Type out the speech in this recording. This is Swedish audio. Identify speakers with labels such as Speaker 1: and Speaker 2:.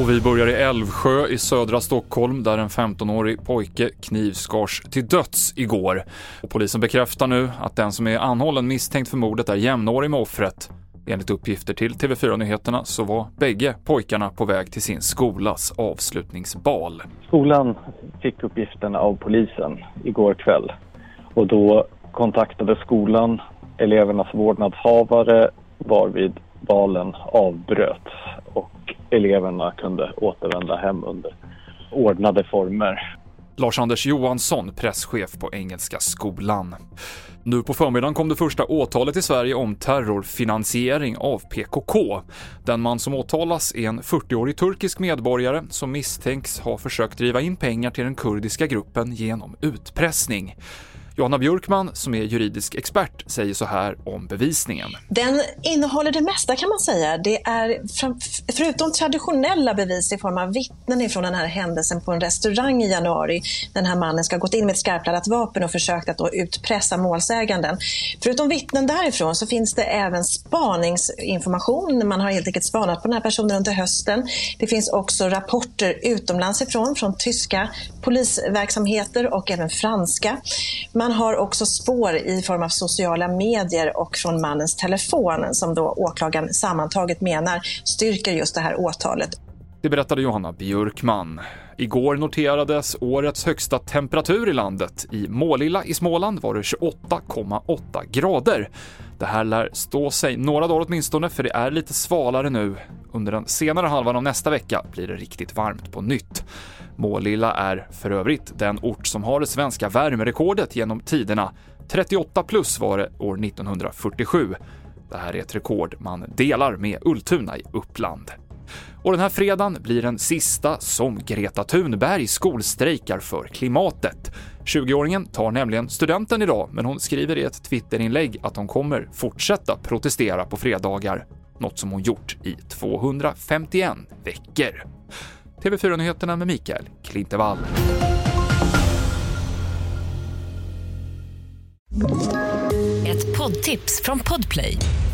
Speaker 1: Och vi börjar i Älvsjö i södra Stockholm där en 15-årig pojke knivskars till döds igår. Och polisen bekräftar nu att den som är anhållen misstänkt för mordet är jämnårig med offret. Enligt uppgifter till TV4 Nyheterna så var bägge pojkarna på väg till sin skolas avslutningsbal.
Speaker 2: Skolan fick uppgiften av polisen igår kväll och då kontaktade skolan elevernas vårdnadshavare varvid balen avbröts eleverna kunde återvända hem under ordnade former.
Speaker 1: Lars-Anders Johansson, presschef på Engelska skolan. Nu på förmiddagen kom det första åtalet i Sverige om terrorfinansiering av PKK. Den man som åtalas är en 40-årig turkisk medborgare som misstänks ha försökt driva in pengar till den kurdiska gruppen genom utpressning. Johanna Björkman, som är juridisk expert, säger så här om bevisningen.
Speaker 3: Den innehåller det mesta kan man säga. Det är förutom traditionella bevis i form av vittnen ifrån den här händelsen på en restaurang i januari. Den här mannen ska ha gått in med ett skarpladdat vapen och försökt att då utpressa målsäganden. Förutom vittnen därifrån så finns det även spaningsinformation. Man har helt enkelt spanat på den här personen under hösten. Det finns också rapporter utomlands ifrån, från tyska polisverksamheter och även franska. Man har också spår i form av sociala medier och från mannens telefon som då åklagaren sammantaget menar styrker just det här åtalet.
Speaker 1: Det berättade Johanna Björkman. Igår noterades årets högsta temperatur i landet. I Målilla i Småland var det 28,8 grader. Det här lär stå sig några dagar åtminstone, för det är lite svalare nu. Under den senare halvan av nästa vecka blir det riktigt varmt på nytt. Målilla är för övrigt den ort som har det svenska värmerekordet genom tiderna. 38 plus var det år 1947. Det här är ett rekord man delar med Ultuna i Uppland. Och den här fredagen blir den sista som Greta Thunberg skolstrejkar för klimatet. 20-åringen tar nämligen studenten idag, men hon skriver i ett Twitterinlägg att hon kommer fortsätta protestera på fredagar, något som hon gjort i 251 veckor. TV4-nyheterna med Mikael Klintevall.
Speaker 4: Ett poddtips från Podplay.